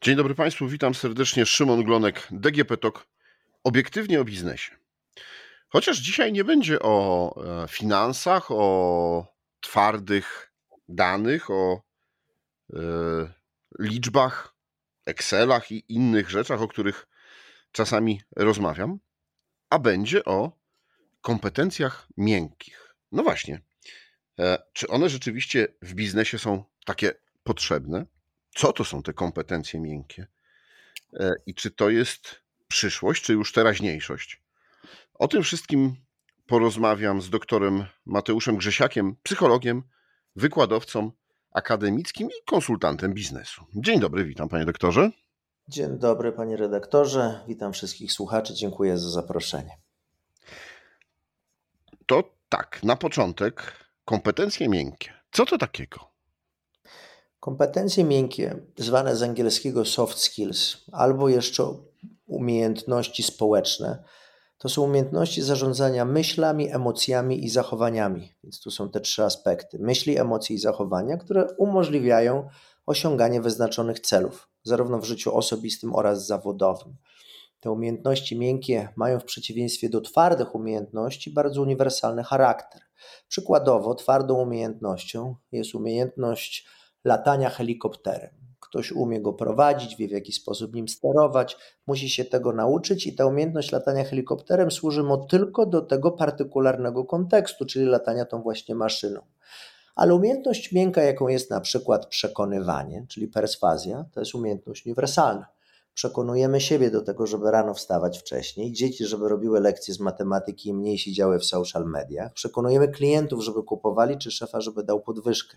Dzień dobry Państwu, witam serdecznie. Szymon Glonek, DGP TOK, obiektywnie o biznesie. Chociaż dzisiaj nie będzie o e, finansach, o twardych danych, o e, liczbach, Excelach i innych rzeczach, o których czasami rozmawiam, a będzie o kompetencjach miękkich. No właśnie, e, czy one rzeczywiście w biznesie są takie potrzebne? Co to są te kompetencje miękkie? E, I czy to jest przyszłość, czy już teraźniejszość? O tym wszystkim porozmawiam z doktorem Mateuszem Grzesiakiem, psychologiem, wykładowcą akademickim i konsultantem biznesu. Dzień dobry, witam panie doktorze. Dzień dobry panie redaktorze, witam wszystkich słuchaczy, dziękuję za zaproszenie. To tak, na początek kompetencje miękkie. Co to takiego? Kompetencje miękkie, zwane z angielskiego soft skills, albo jeszcze umiejętności społeczne, to są umiejętności zarządzania myślami, emocjami i zachowaniami. Więc tu są te trzy aspekty: myśli, emocje i zachowania, które umożliwiają osiąganie wyznaczonych celów, zarówno w życiu osobistym oraz zawodowym. Te umiejętności miękkie mają w przeciwieństwie do twardych umiejętności bardzo uniwersalny charakter. Przykładowo, twardą umiejętnością jest umiejętność latania helikopterem. Ktoś umie go prowadzić, wie w jaki sposób nim sterować, musi się tego nauczyć i ta umiejętność latania helikopterem służy mu tylko do tego partykularnego kontekstu, czyli latania tą właśnie maszyną. Ale umiejętność miękka, jaką jest na przykład przekonywanie, czyli perswazja, to jest umiejętność uniwersalna. Przekonujemy siebie do tego, żeby rano wstawać wcześniej, dzieci, żeby robiły lekcje z matematyki i mniej siedziały w social mediach. Przekonujemy klientów, żeby kupowali, czy szefa, żeby dał podwyżkę.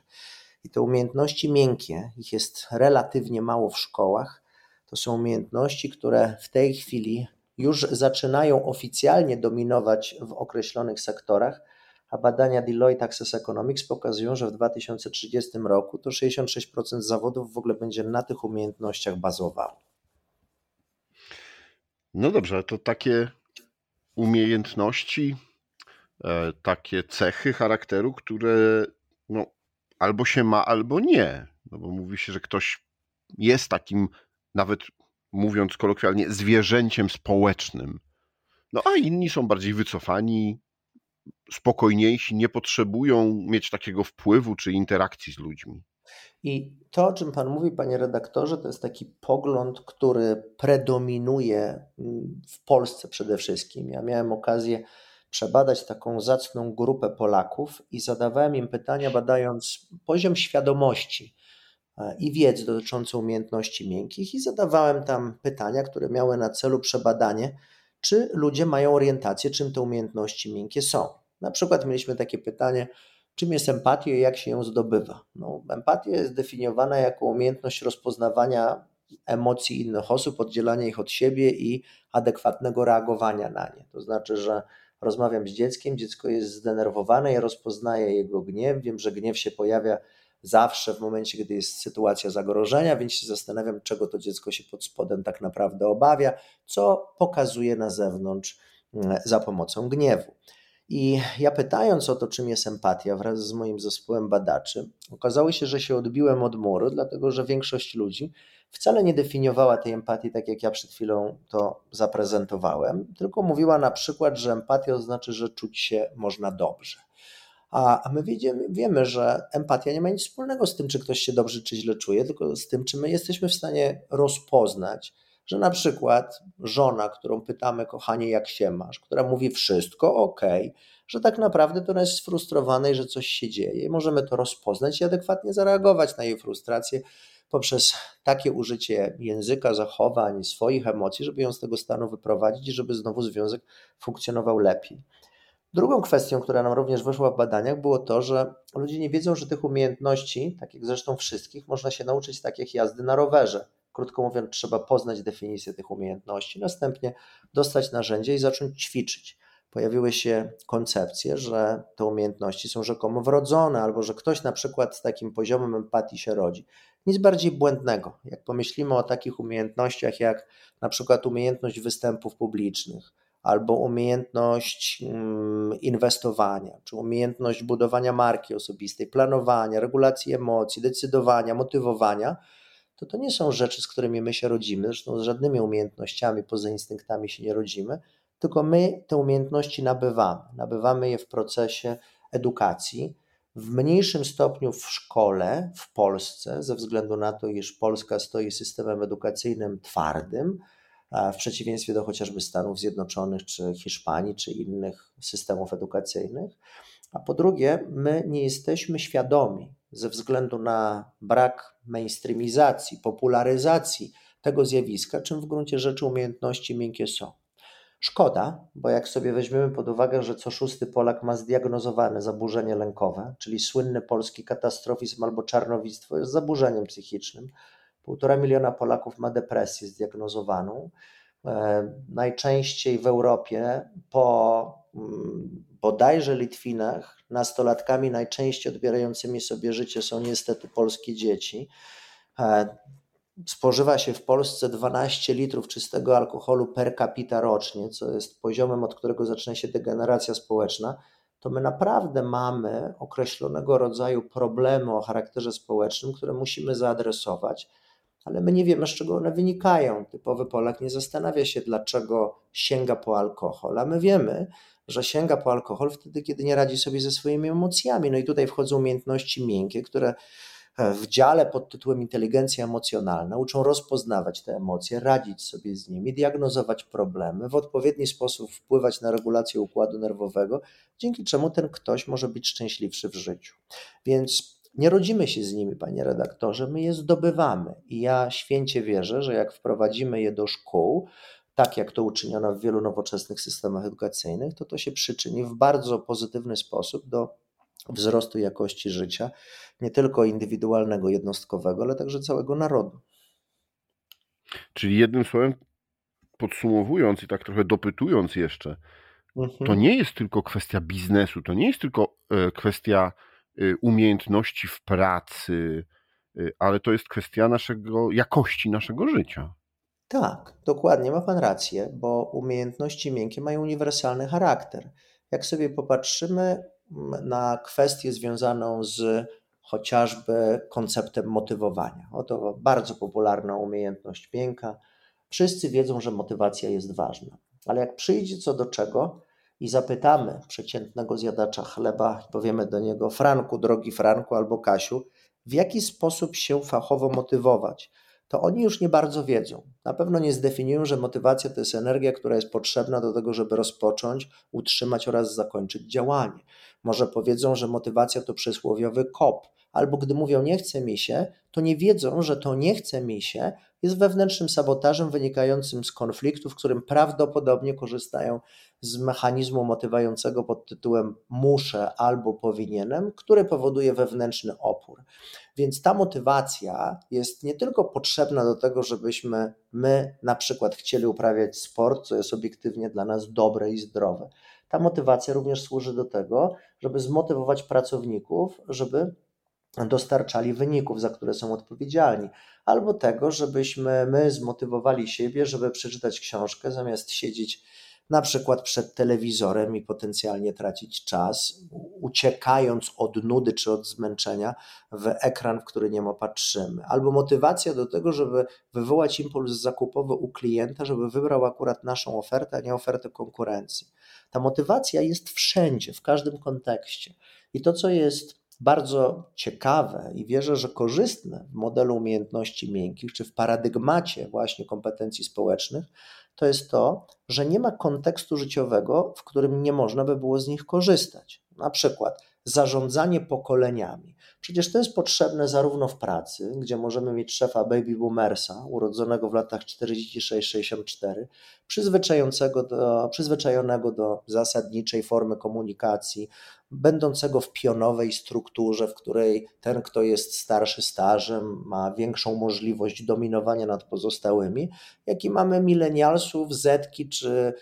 I te umiejętności miękkie, ich jest relatywnie mało w szkołach, to są umiejętności, które w tej chwili już zaczynają oficjalnie dominować w określonych sektorach, a badania Deloitte Access Economics pokazują, że w 2030 roku to 66% zawodów w ogóle będzie na tych umiejętnościach bazowało. No dobrze, to takie umiejętności, e, takie cechy charakteru, które albo się ma, albo nie. No bo mówi się, że ktoś jest takim, nawet mówiąc kolokwialnie, zwierzęciem społecznym. No a inni są bardziej wycofani, spokojniejsi, nie potrzebują mieć takiego wpływu czy interakcji z ludźmi. I to, o czym Pan mówi, Panie redaktorze, to jest taki pogląd, który predominuje w Polsce przede wszystkim. Ja miałem okazję przebadać taką zacną grupę Polaków i zadawałem im pytania, badając poziom świadomości e, i wiedzy dotyczącą umiejętności miękkich, i zadawałem tam pytania, które miały na celu przebadanie, czy ludzie mają orientację, czym te umiejętności miękkie są. Na przykład mieliśmy takie pytanie, czym jest empatia i jak się ją zdobywa. No, empatia jest definiowana jako umiejętność rozpoznawania emocji innych osób, oddzielania ich od siebie i adekwatnego reagowania na nie. To znaczy, że rozmawiam z dzieckiem, dziecko jest zdenerwowane, ja rozpoznaję jego gniew, wiem, że gniew się pojawia zawsze w momencie, kiedy jest sytuacja zagrożenia, więc się zastanawiam, czego to dziecko się pod spodem tak naprawdę obawia, co pokazuje na zewnątrz mm, za pomocą gniewu. I ja pytając o to, czym jest empatia wraz z moim zespołem badaczy, okazało się, że się odbiłem od muru, dlatego że większość ludzi wcale nie definiowała tej empatii tak, jak ja przed chwilą to zaprezentowałem, tylko mówiła na przykład, że empatia oznacza, że czuć się można dobrze. A my wiemy, wiemy, że empatia nie ma nic wspólnego z tym, czy ktoś się dobrze czy źle czuje, tylko z tym, czy my jesteśmy w stanie rozpoznać, że na przykład żona, którą pytamy, kochanie, jak się masz, która mówi wszystko ok, że tak naprawdę to ona jest sfrustrowana i że coś się dzieje. Możemy to rozpoznać i adekwatnie zareagować na jej frustrację poprzez takie użycie języka, zachowań, swoich emocji, żeby ją z tego stanu wyprowadzić i żeby znowu związek funkcjonował lepiej. Drugą kwestią, która nam również wyszła w badaniach, było to, że ludzie nie wiedzą, że tych umiejętności, tak jak zresztą wszystkich, można się nauczyć tak jak jazdy na rowerze. Krótko mówiąc, trzeba poznać definicję tych umiejętności, następnie dostać narzędzie i zacząć ćwiczyć. Pojawiły się koncepcje, że te umiejętności są rzekomo wrodzone, albo że ktoś na przykład z takim poziomem empatii się rodzi. Nic bardziej błędnego. Jak pomyślimy o takich umiejętnościach, jak na przykład umiejętność występów publicznych, albo umiejętność mm, inwestowania, czy umiejętność budowania marki osobistej, planowania, regulacji emocji, decydowania, motywowania, to to nie są rzeczy, z którymi my się rodzimy, zresztą z żadnymi umiejętnościami poza instynktami się nie rodzimy, tylko my te umiejętności nabywamy. Nabywamy je w procesie edukacji, w mniejszym stopniu w szkole w Polsce, ze względu na to, iż Polska stoi systemem edukacyjnym twardym, w przeciwieństwie do chociażby Stanów Zjednoczonych, czy Hiszpanii, czy innych systemów edukacyjnych. A po drugie, my nie jesteśmy świadomi ze względu na brak mainstreamizacji, popularyzacji tego zjawiska, czym w gruncie rzeczy umiejętności miękkie są. Szkoda, bo jak sobie weźmiemy pod uwagę, że co szósty Polak ma zdiagnozowane zaburzenie lękowe, czyli słynny polski katastrofizm albo czarnowictwo jest zaburzeniem psychicznym, półtora miliona Polaków ma depresję zdiagnozowaną. E, najczęściej w Europie po mm, bodajże Litwinach nastolatkami najczęściej odbierającymi sobie życie są niestety polskie dzieci. E, spożywa się w Polsce 12 litrów czystego alkoholu per capita rocznie, co jest poziomem, od którego zaczyna się degeneracja społeczna, to my naprawdę mamy określonego rodzaju problemy o charakterze społecznym, które musimy zaadresować, ale my nie wiemy, z czego one wynikają. Typowy Polak nie zastanawia się, dlaczego sięga po alkohol, a my wiemy, że sięga po alkohol wtedy, kiedy nie radzi sobie ze swoimi emocjami. No i tutaj wchodzą umiejętności miękkie, które w dziale pod tytułem inteligencja emocjonalna uczą rozpoznawać te emocje, radzić sobie z nimi, diagnozować problemy, w odpowiedni sposób wpływać na regulację układu nerwowego, dzięki czemu ten ktoś może być szczęśliwszy w życiu. Więc nie rodzimy się z nimi, panie redaktorze, my je zdobywamy. I ja święcie wierzę, że jak wprowadzimy je do szkół, tak jak to uczyniono w wielu nowoczesnych systemach edukacyjnych, to to się przyczyni w bardzo pozytywny sposób do wzrostu jakości życia, nie tylko indywidualnego, jednostkowego, ale także całego narodu. Czyli jednym słowem, podsumowując i tak trochę dopytując jeszcze, mhm. to nie jest tylko kwestia biznesu, to nie jest tylko e, kwestia e, umiejętności w pracy, e, ale to jest kwestia naszego, jakości naszego życia. Tak, dokładnie, ma Pan rację, bo umiejętności miękkie mają uniwersalny charakter. Jak sobie popatrzymy na kwestię związaną z chociażby konceptem motywowania. Oto bardzo popularna umiejętność miękka. Wszyscy wiedzą, że motywacja jest ważna, ale jak przyjdzie co do czego i zapytamy przeciętnego zjadacza chleba powiemy do niego: Franku, drogi Franku albo Kasiu, w jaki sposób się fachowo motywować? To oni już nie bardzo wiedzą. Na pewno nie zdefiniują, że motywacja to jest energia, która jest potrzebna do tego, żeby rozpocząć, utrzymać oraz zakończyć działanie. Może powiedzą, że motywacja to przysłowiowy kop, albo gdy mówią nie chce mi się, to nie wiedzą, że to nie chce mi się jest wewnętrznym sabotażem wynikającym z konfliktu, w którym prawdopodobnie korzystają z mechanizmu motywującego pod tytułem muszę albo powinienem, który powoduje wewnętrzny opór. Więc ta motywacja jest nie tylko potrzebna do tego, żebyśmy my na przykład chcieli uprawiać sport, co jest obiektywnie dla nas dobre i zdrowe. Ta motywacja również służy do tego, żeby zmotywować pracowników, żeby dostarczali wyników, za które są odpowiedzialni, albo tego, żebyśmy my zmotywowali siebie, żeby przeczytać książkę zamiast siedzieć na przykład przed telewizorem i potencjalnie tracić czas, uciekając od nudy czy od zmęczenia w ekran, w który nie patrzymy. Albo motywacja do tego, żeby wywołać impuls zakupowy u klienta, żeby wybrał akurat naszą ofertę, a nie ofertę konkurencji. Ta motywacja jest wszędzie, w każdym kontekście. I to, co jest bardzo ciekawe i wierzę, że korzystne w modelu umiejętności miękkich, czy w paradygmacie właśnie kompetencji społecznych, to jest to, że nie ma kontekstu życiowego, w którym nie można by było z nich korzystać. Na przykład zarządzanie pokoleniami. Przecież to jest potrzebne zarówno w pracy, gdzie możemy mieć szefa baby boomersa, urodzonego w latach 46-64, przyzwyczajonego do, przyzwyczajonego do zasadniczej formy komunikacji, będącego w pionowej strukturze, w której ten, kto jest starszy stażem, ma większą możliwość dominowania nad pozostałymi, jak i mamy milenialsów, zetki czy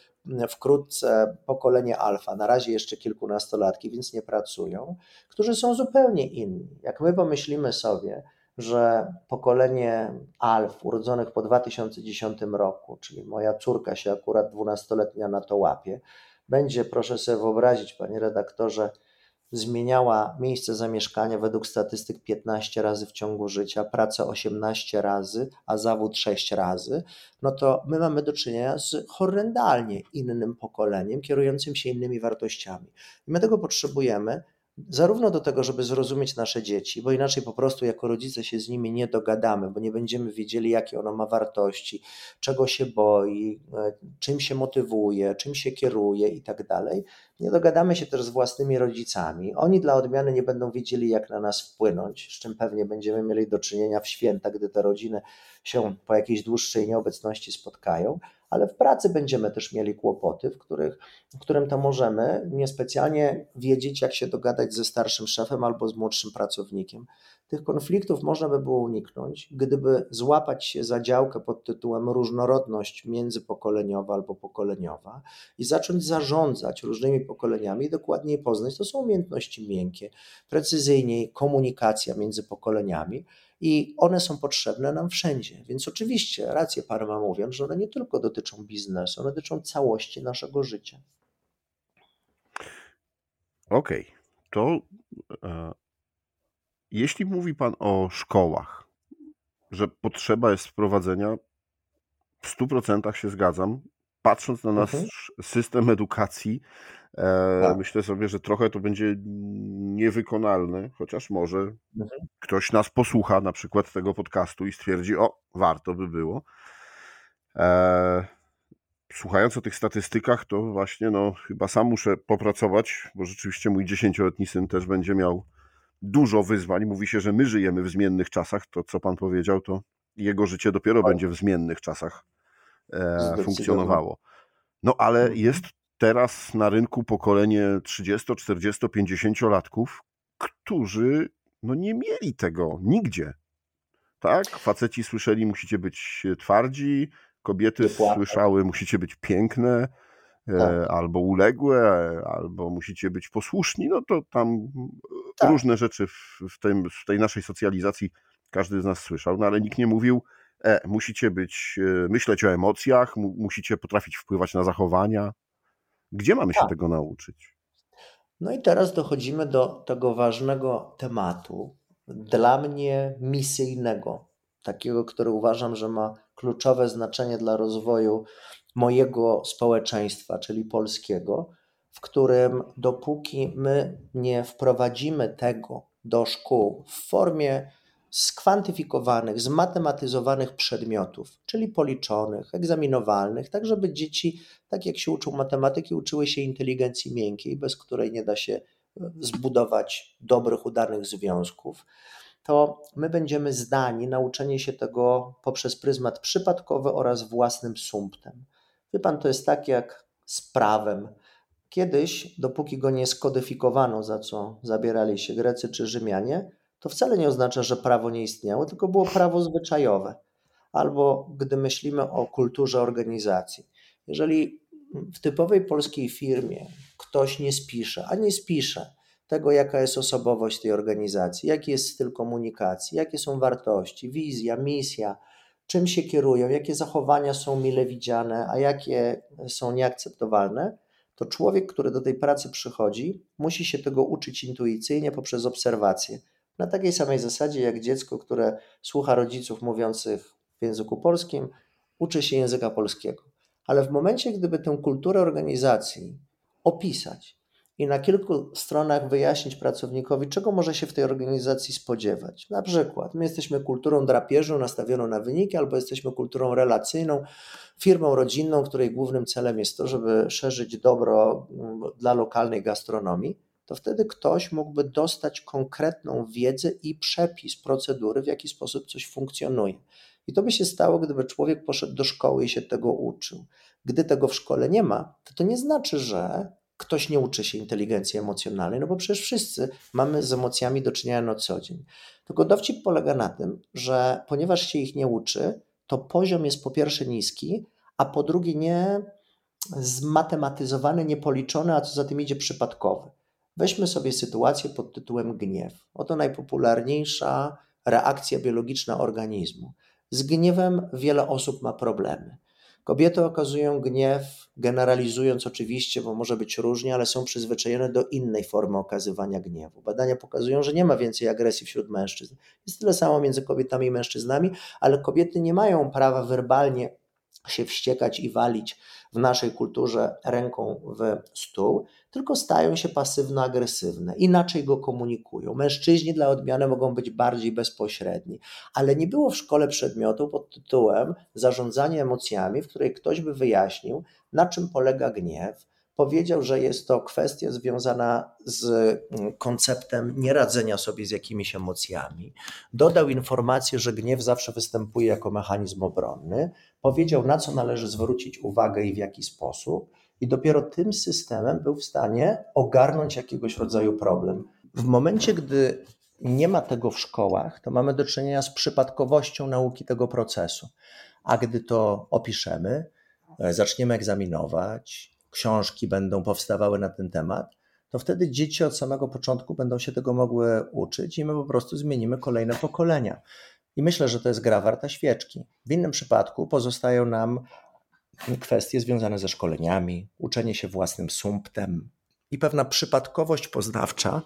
wkrótce pokolenie alfa, na razie jeszcze kilkunastolatki, więc nie pracują, którzy są zupełnie inni. Jak my pomyślimy sobie, że pokolenie alf urodzonych po 2010 roku, czyli moja córka się akurat dwunastoletnia na to łapie, będzie, proszę sobie wyobrazić, panie redaktorze, zmieniała miejsce zamieszkania według statystyk 15 razy w ciągu życia, pracę 18 razy, a zawód 6 razy, no to my mamy do czynienia z horrendalnie innym pokoleniem, kierującym się innymi wartościami. I my tego potrzebujemy, zarówno do tego, żeby zrozumieć nasze dzieci, bo inaczej po prostu jako rodzice się z nimi nie dogadamy, bo nie będziemy wiedzieli, jakie ono ma wartości, czego się boi, e, czym się motywuje, czym się kieruje i tak dalej. Nie dogadamy się też z własnymi rodzicami. Oni dla odmiany nie będą wiedzieli, jak na nas wpłynąć, z czym pewnie będziemy mieli do czynienia w święta, gdy te rodziny się po jakiejś dłuższej nieobecności spotkają ale w pracy będziemy też mieli kłopoty, w, których, w którym to możemy niespecjalnie wiedzieć, jak się dogadać ze starszym szefem albo z młodszym pracownikiem. Tych konfliktów można by było uniknąć, gdyby złapać się za działkę pod tytułem różnorodność międzypokoleniowa albo pokoleniowa i zacząć zarządzać różnymi pokoleniami, dokładniej poznać. To są umiejętności miękkie, precyzyjniej komunikacja między pokoleniami i one są potrzebne nam wszędzie. Więc oczywiście rację Pan ma mówiąc, że one nie tylko dotyczą biznesu, one dotyczą całości naszego życia. Okej, okay. to e, jeśli mówi Pan o szkołach, że potrzeba jest wprowadzenia, w 100% się zgadzam. Patrząc na nasz mhm. system edukacji, e, tak. myślę sobie, że trochę to będzie niewykonalne, chociaż może mhm. ktoś nas posłucha, na przykład tego podcastu i stwierdzi, o, warto by było. E, słuchając o tych statystykach, to właśnie no, chyba sam muszę popracować, bo rzeczywiście mój dziesięcioletni syn też będzie miał dużo wyzwań. Mówi się, że my żyjemy w zmiennych czasach. To, co pan powiedział, to jego życie dopiero tak. będzie w zmiennych czasach funkcjonowało. No ale mhm. jest teraz na rynku pokolenie 30, 40, 50-latków, którzy no, nie mieli tego nigdzie. Tak? Faceci słyszeli, musicie być twardzi, kobiety słyszały, musicie być piękne, tak. E, albo uległe, albo musicie być posłuszni, no to tam tak. różne rzeczy w, w, tym, w tej naszej socjalizacji każdy z nas słyszał, no ale nikt nie mówił, e, musicie być, e, myśleć o emocjach, mu, musicie potrafić wpływać na zachowania. Gdzie mamy się tak. tego nauczyć? No i teraz dochodzimy do tego ważnego tematu, dla mnie misyjnego, takiego, który uważam, że ma kluczowe znaczenie dla rozwoju mojego społeczeństwa, czyli polskiego, w którym dopóki my nie wprowadzimy tego do szkół w formie skwantyfikowanych, zmatematyzowanych przedmiotów, czyli policzonych, egzaminowalnych, tak żeby dzieci, tak jak się uczą matematyki, uczyły się inteligencji miękkiej, bez której nie da się e, zbudować dobrych, udanych związków, to my będziemy zdani nauczenie się tego poprzez pryzmat przypadkowy oraz własnym sumptem. Wie pan, to jest tak jak z prawem. Kiedyś, dopóki go nie skodyfikowano, za co zabierali się Grecy czy Rzymianie, to wcale nie oznacza, że prawo nie istniało, tylko było prawo zwyczajowe. Albo gdy myślimy o kulturze organizacji. Jeżeli w typowej polskiej firmie ktoś nie spisze, a nie spisze tego, jaka jest osobowość tej organizacji, jaki jest styl komunikacji, jakie są wartości, wizja, misja, czym się kierują, jakie zachowania są mile widziane, a jakie są nieakceptowalne, to człowiek, który do tej pracy przychodzi, musi się tego uczyć intuicyjnie poprzez obserwację. Na takiej samej zasadzie jak dziecko, które słucha rodziców mówiących w języku polskim, uczy się języka polskiego. Ale w momencie, gdyby tę kulturę organizacji opisać, i na kilku stronach wyjaśnić pracownikowi, czego może się w tej organizacji spodziewać. Na przykład, my jesteśmy kulturą drapieżną nastawioną na wyniki, albo jesteśmy kulturą relacyjną, firmą rodzinną, której głównym celem jest to, żeby szerzyć dobro mm, dla lokalnej gastronomii. To wtedy ktoś mógłby dostać konkretną wiedzę i przepis procedury, w jaki sposób coś funkcjonuje. I to by się stało, gdyby człowiek poszedł do szkoły i się tego uczył. Gdy tego w szkole nie ma, to to nie znaczy, że ktoś nie uczy się inteligencji emocjonalnej, no bo przecież wszyscy mamy z emocjami do czynienia na co dzień. Tylko dowcip polega na tym, że ponieważ się ich nie uczy, to poziom jest po pierwsze niski, a po drugie nie zmatematyzowany, niepoliczony, a co za tym idzie przypadkowy. Weźmy sobie sytuację pod tytułem gniew. Oto najpopularniejsza reakcja biologiczna organizmu. Z gniewem wiele osób ma problemy. Kobiety okazują gniew, generalizując oczywiście, bo może być różnie, ale są przyzwyczajone do innej formy okazywania gniewu. Badania pokazują, że nie ma więcej agresji wśród mężczyzn. Jest tyle samo między kobietami i mężczyznami, ale kobiety nie mają prawa werbalnie się wściekać i walić w naszej kulturze ręką w stół, tylko stają się pasywno-agresywne, inaczej go komunikują. Mężczyźni dla odmiany mogą być bardziej bezpośredni, ale nie było w szkole przedmiotu pod tytułem Zarządzanie emocjami, w której ktoś by wyjaśnił, na czym polega gniew, powiedział, że jest to kwestia związana z mm, konceptem nieradzenia sobie z jakimiś emocjami. Dodał informację, że gniew zawsze występuje jako mechanizm obronny. Powiedział, na co należy zwrócić uwagę i w jaki sposób. I dopiero tym systemem był w stanie ogarnąć jakiegoś rodzaju problem. W momencie, gdy nie ma tego w szkołach, to mamy do czynienia z przypadkowością nauki tego procesu. A gdy to opiszemy, e, zaczniemy egzaminować, książki będą powstawały na ten temat, to wtedy dzieci od samego początku będą się tego mogły uczyć i my po prostu zmienimy kolejne pokolenia. I myślę, że to jest gra warta świeczki. W innym przypadku pozostają nam kwestie związane ze szkoleniami, uczenie się własnym sumptem i pewna przypadkowość poznawcza,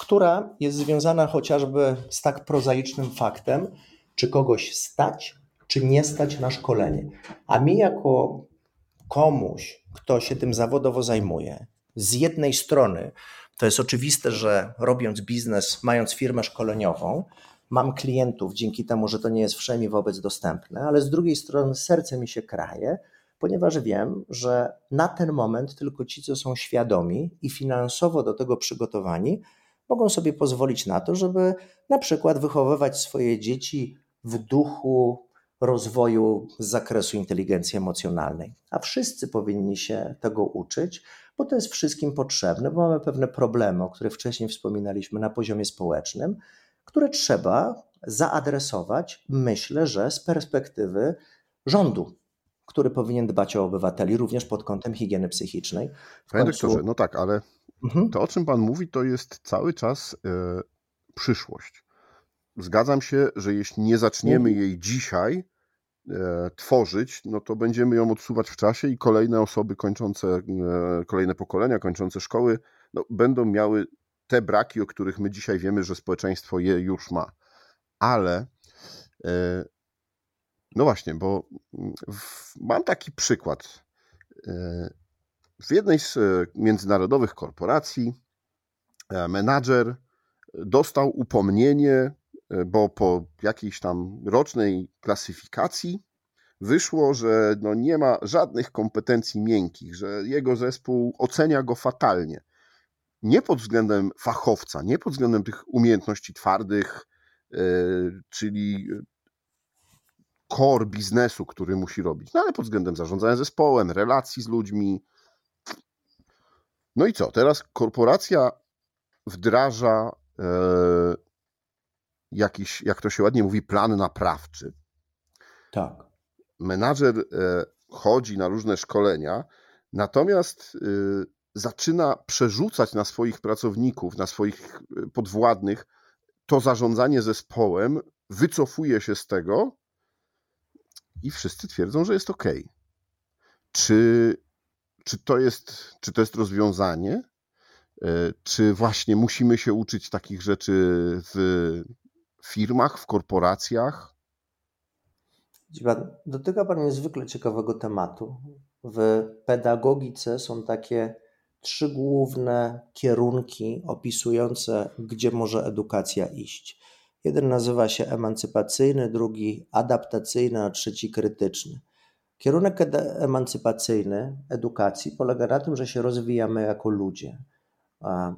która jest związana chociażby z tak prozaicznym faktem, czy kogoś stać, czy nie stać na szkolenie. A mi jako komuś, kto się tym zawodowo zajmuje, z jednej strony to jest oczywiste, że robiąc biznes, mając firmę szkoleniową, mam klientów dzięki temu, że to nie jest wszemi wobec dostępne, ale z drugiej strony serce mi się kraje, ponieważ wiem, że na ten moment tylko ci, co są świadomi i finansowo do tego przygotowani, mogą sobie pozwolić na to, żeby na przykład wychowywać swoje dzieci w duchu rozwoju z zakresu inteligencji emocjonalnej. A wszyscy powinni się tego uczyć, bo to jest wszystkim potrzebne, bo mamy pewne problemy, o których wcześniej wspominaliśmy na poziomie społecznym, które trzeba zaadresować, myślę, że z perspektywy rządu, który powinien dbać o obywateli również pod kątem higieny psychicznej. Panie końcu... doktorze, no tak, ale mhm. to o czym Pan mówi, to jest cały czas e, przyszłość zgadzam się, że jeśli nie zaczniemy mhm. jej dzisiaj e, tworzyć, no to będziemy ją odsuwać w czasie i kolejne osoby kończące, e, kolejne pokolenia kończące szkoły, no, będą miały te braki, o których my dzisiaj wiemy, że społeczeństwo je już ma. Ale e, no właśnie, bo w, mam taki przykład. W jednej z międzynarodowych korporacji menadżer dostał upomnienie E, bo po jakiejś tam rocznej klasyfikacji wyszło, że no nie ma żadnych kompetencji miękkich, że jego zespół ocenia go fatalnie. Nie pod względem fachowca, nie pod względem tych umiejętności twardych, e, czyli core biznesu, który musi robić, no ale pod względem zarządzania zespołem, relacji z ludźmi. No i co? Teraz korporacja wdraża e, jakiś, jak to się ładnie mówi, plan naprawczy. Tak. Menadżer e, chodzi na różne szkolenia, natomiast e, zaczyna przerzucać na swoich pracowników, na swoich e, podwładnych to zarządzanie zespołem, wycofuje się z tego i wszyscy twierdzą, że jest ok. Czy, czy, to, jest, czy to jest rozwiązanie? Czy właśnie musimy się uczyć takich rzeczy w firmach, w korporacjach? Dotyka Pan niezwykle ciekawego tematu. W pedagogice są takie trzy główne kierunki opisujące, gdzie może edukacja iść. Jeden nazywa się emancypacyjny, drugi adaptacyjny, a trzeci krytyczny. Kierunek emancypacyjny edukacji polega na tym, że się rozwijamy jako ludzie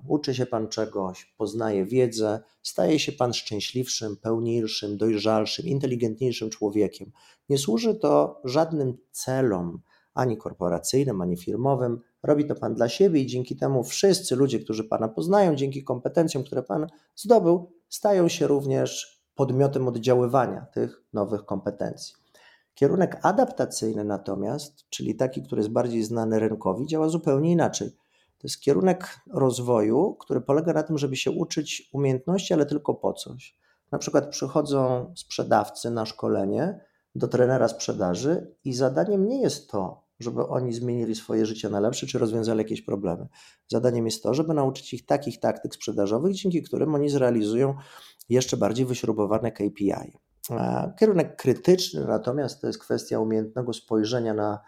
uczy się Pan czegoś, poznaje wiedzę, staje się Pan szczęśliwszym, pełniejszym, dojrzalszym, inteligentniejszym człowiekiem. Nie służy to żadnym celom, ani korporacyjnym, ani firmowym. Robi to Pan dla siebie i dzięki temu wszyscy ludzie, którzy Pana poznają, dzięki kompetencjom, które Pan zdobył, stają się również podmiotem oddziaływania tych nowych kompetencji. Kierunek adaptacyjny natomiast, czyli taki, który jest bardziej znany rynkowi, działa zupełnie inaczej to jest kierunek rozwoju, który polega na tym, żeby się uczyć umiejętności, ale tylko po coś. Na przykład przychodzą sprzedawcy na szkolenie, do trenera sprzedaży i zadaniem nie jest to, żeby oni zmienili swoje życie na lepsze czy rozwiązali jakieś problemy. Zadaniem jest to, żeby nauczyć ich takich taktyk sprzedażowych, dzięki którym oni zrealizują jeszcze bardziej wyśrubowane KPI. Kierunek krytyczny natomiast to jest kwestia umiejętnego spojrzenia na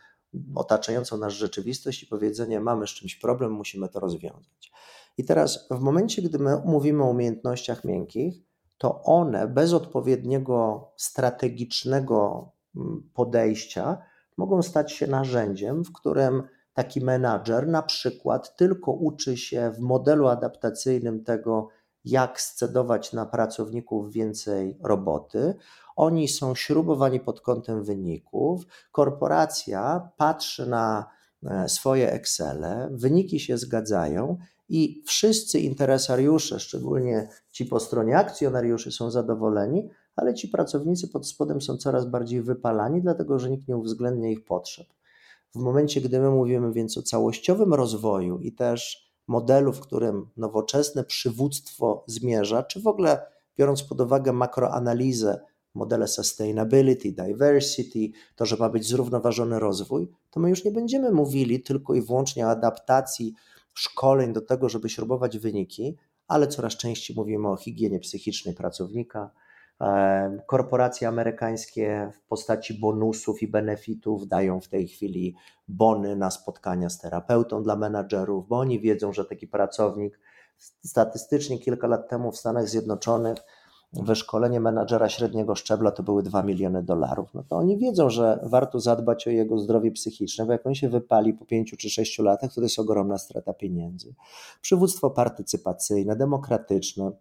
otaczającą nas rzeczywistość i powiedzenia: Mamy z czymś problem, musimy to rozwiązać. I teraz, w momencie, gdy my mówimy o umiejętnościach miękkich, to one bez odpowiedniego strategicznego mm, podejścia mogą stać się narzędziem, w którym taki menadżer na przykład tylko uczy się w modelu adaptacyjnym tego, jak scedować na pracowników więcej roboty. Oni są śrubowani pod kątem wyników. Korporacja patrzy na e, swoje Excele, wyniki się zgadzają i wszyscy interesariusze, szczególnie ci po stronie akcjonariuszy, są zadowoleni, ale ci pracownicy pod spodem są coraz bardziej wypalani, dlatego że nikt nie uwzględnia ich potrzeb. W momencie, gdy my mówimy więc o całościowym rozwoju i też modelu, w którym nowoczesne przywództwo zmierza, czy w ogóle biorąc pod uwagę makroanalizę, modele sustainability, diversity, to, że ma być zrównoważony rozwój, to my już nie będziemy mówili tylko i wyłącznie o adaptacji szkoleń do tego, żeby śrubować wyniki, ale coraz częściej mówimy o higienie psychicznej pracownika. Korporacje amerykańskie w postaci bonusów i benefitów dają w tej chwili bony na spotkania z terapeutą dla menadżerów, bo oni wiedzą, że taki pracownik statystycznie kilka lat temu w Stanach Zjednoczonych wyszkolenie menadżera średniego szczebla to były 2 miliony dolarów, no to oni wiedzą, że warto zadbać o jego zdrowie psychiczne, bo jak on się wypali po 5 czy 6 latach, to jest ogromna strata pieniędzy. Przywództwo partycypacyjne, demokratyczne,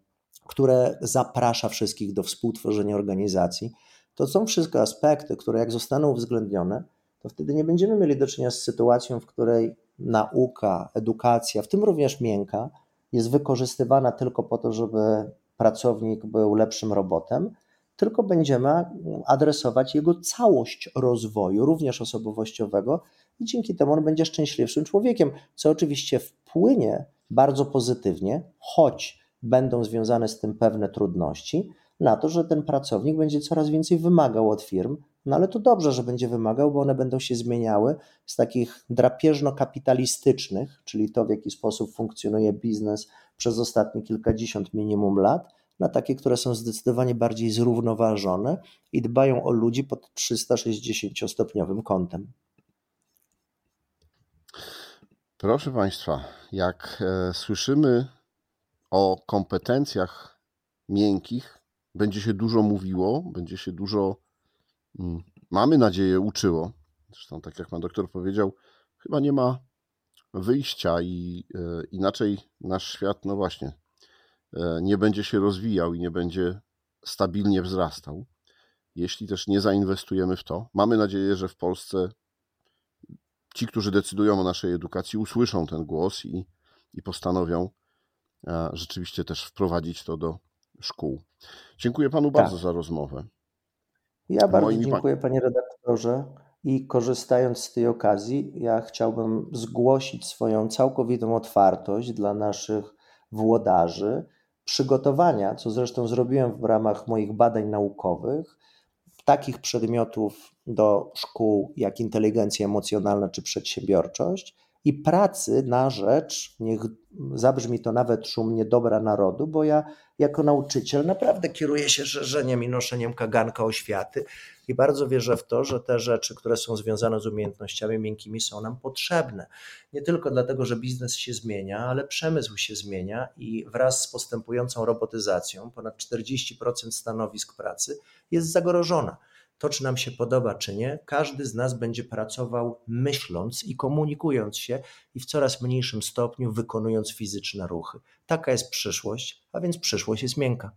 które zaprasza wszystkich do współtworzenia organizacji, to są wszystko aspekty, które jak zostaną uwzględnione, to wtedy nie będziemy mieli do czynienia z sytuacją, w której nauka, edukacja, w tym również miękka, jest wykorzystywana tylko po to, żeby pracownik był lepszym robotem, tylko będziemy adresować jego całość rozwoju, również osobowościowego, i dzięki temu on będzie szczęśliwszym człowiekiem, co oczywiście wpłynie bardzo pozytywnie, choć będą związane z tym pewne trudności, na to, że ten pracownik będzie coraz więcej wymagał od firm, no ale to dobrze, że będzie wymagał, bo one będą się zmieniały z takich drapieżno-kapitalistycznych, czyli to, w jaki sposób funkcjonuje biznes przez ostatnie kilkadziesiąt minimum lat, na takie, które są zdecydowanie bardziej zrównoważone i dbają o ludzi pod 360-stopniowym kątem. Proszę Państwa, jak e, słyszymy o kompetencjach miękkich, będzie się dużo mówiło, będzie się dużo, mm, mamy nadzieję, uczyło. Zresztą, tak jak pan doktor powiedział, chyba nie ma wyjścia i e, inaczej nasz świat, no właśnie, e, nie będzie się rozwijał i nie będzie stabilnie wzrastał, jeśli też nie zainwestujemy w to. Mamy nadzieję, że w Polsce ci, którzy decydują o naszej edukacji, usłyszą ten głos i, i postanowią rzeczywiście też wprowadzić to do szkół. Dziękuję panu bardzo tak. za rozmowę. Ja bardzo Moimi dziękuję, panie redaktorze. I korzystając z tej okazji, ja chciałbym zgłosić swoją całkowitą otwartość dla naszych włodarzy, przygotowania, co zresztą zrobiłem w ramach moich badań naukowych, takich przedmiotów do szkół jak inteligencja emocjonalna czy przedsiębiorczość i pracy na rzecz, niech zabrzmi to nawet szumnie, dobra narodu, bo ja jako nauczyciel naprawdę kieruję się szerzeniem i noszeniem kaganka oświaty i bardzo wierzę w to, że te rzeczy, które są związane z umiejętnościami miękkimi są nam potrzebne. Nie tylko dlatego, że biznes się zmienia, ale przemysł się zmienia i wraz z postępującą robotyzacją ponad 40% stanowisk pracy jest zagrożona to, czy nam się podoba, czy nie, każdy z nas będzie pracował myśląc i komunikując się i w coraz mniejszym stopniu wykonując fizyczne ruchy. Taka jest przyszłość, a więc przyszłość jest miękka.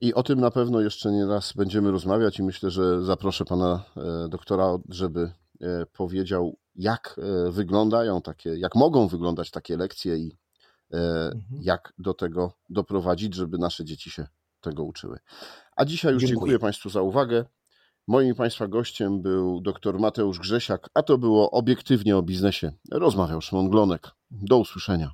I o tym na pewno jeszcze nie raz będziemy rozmawiać i myślę, że zaproszę pana e, doktora, żeby e, powiedział, jak e, wyglądają takie, jak mogą wyglądać takie lekcje i mhm. jak do tego doprowadzić, żeby nasze dzieci się tego uczyły. A dzisiaj już dziękuję, dziękuję Państwu za uwagę. Moim Państwa gościem był dr Mateusz Grzesiak, a to było obiektywnie o biznesie. Rozmawiał Szymon Glonek. Do usłyszenia.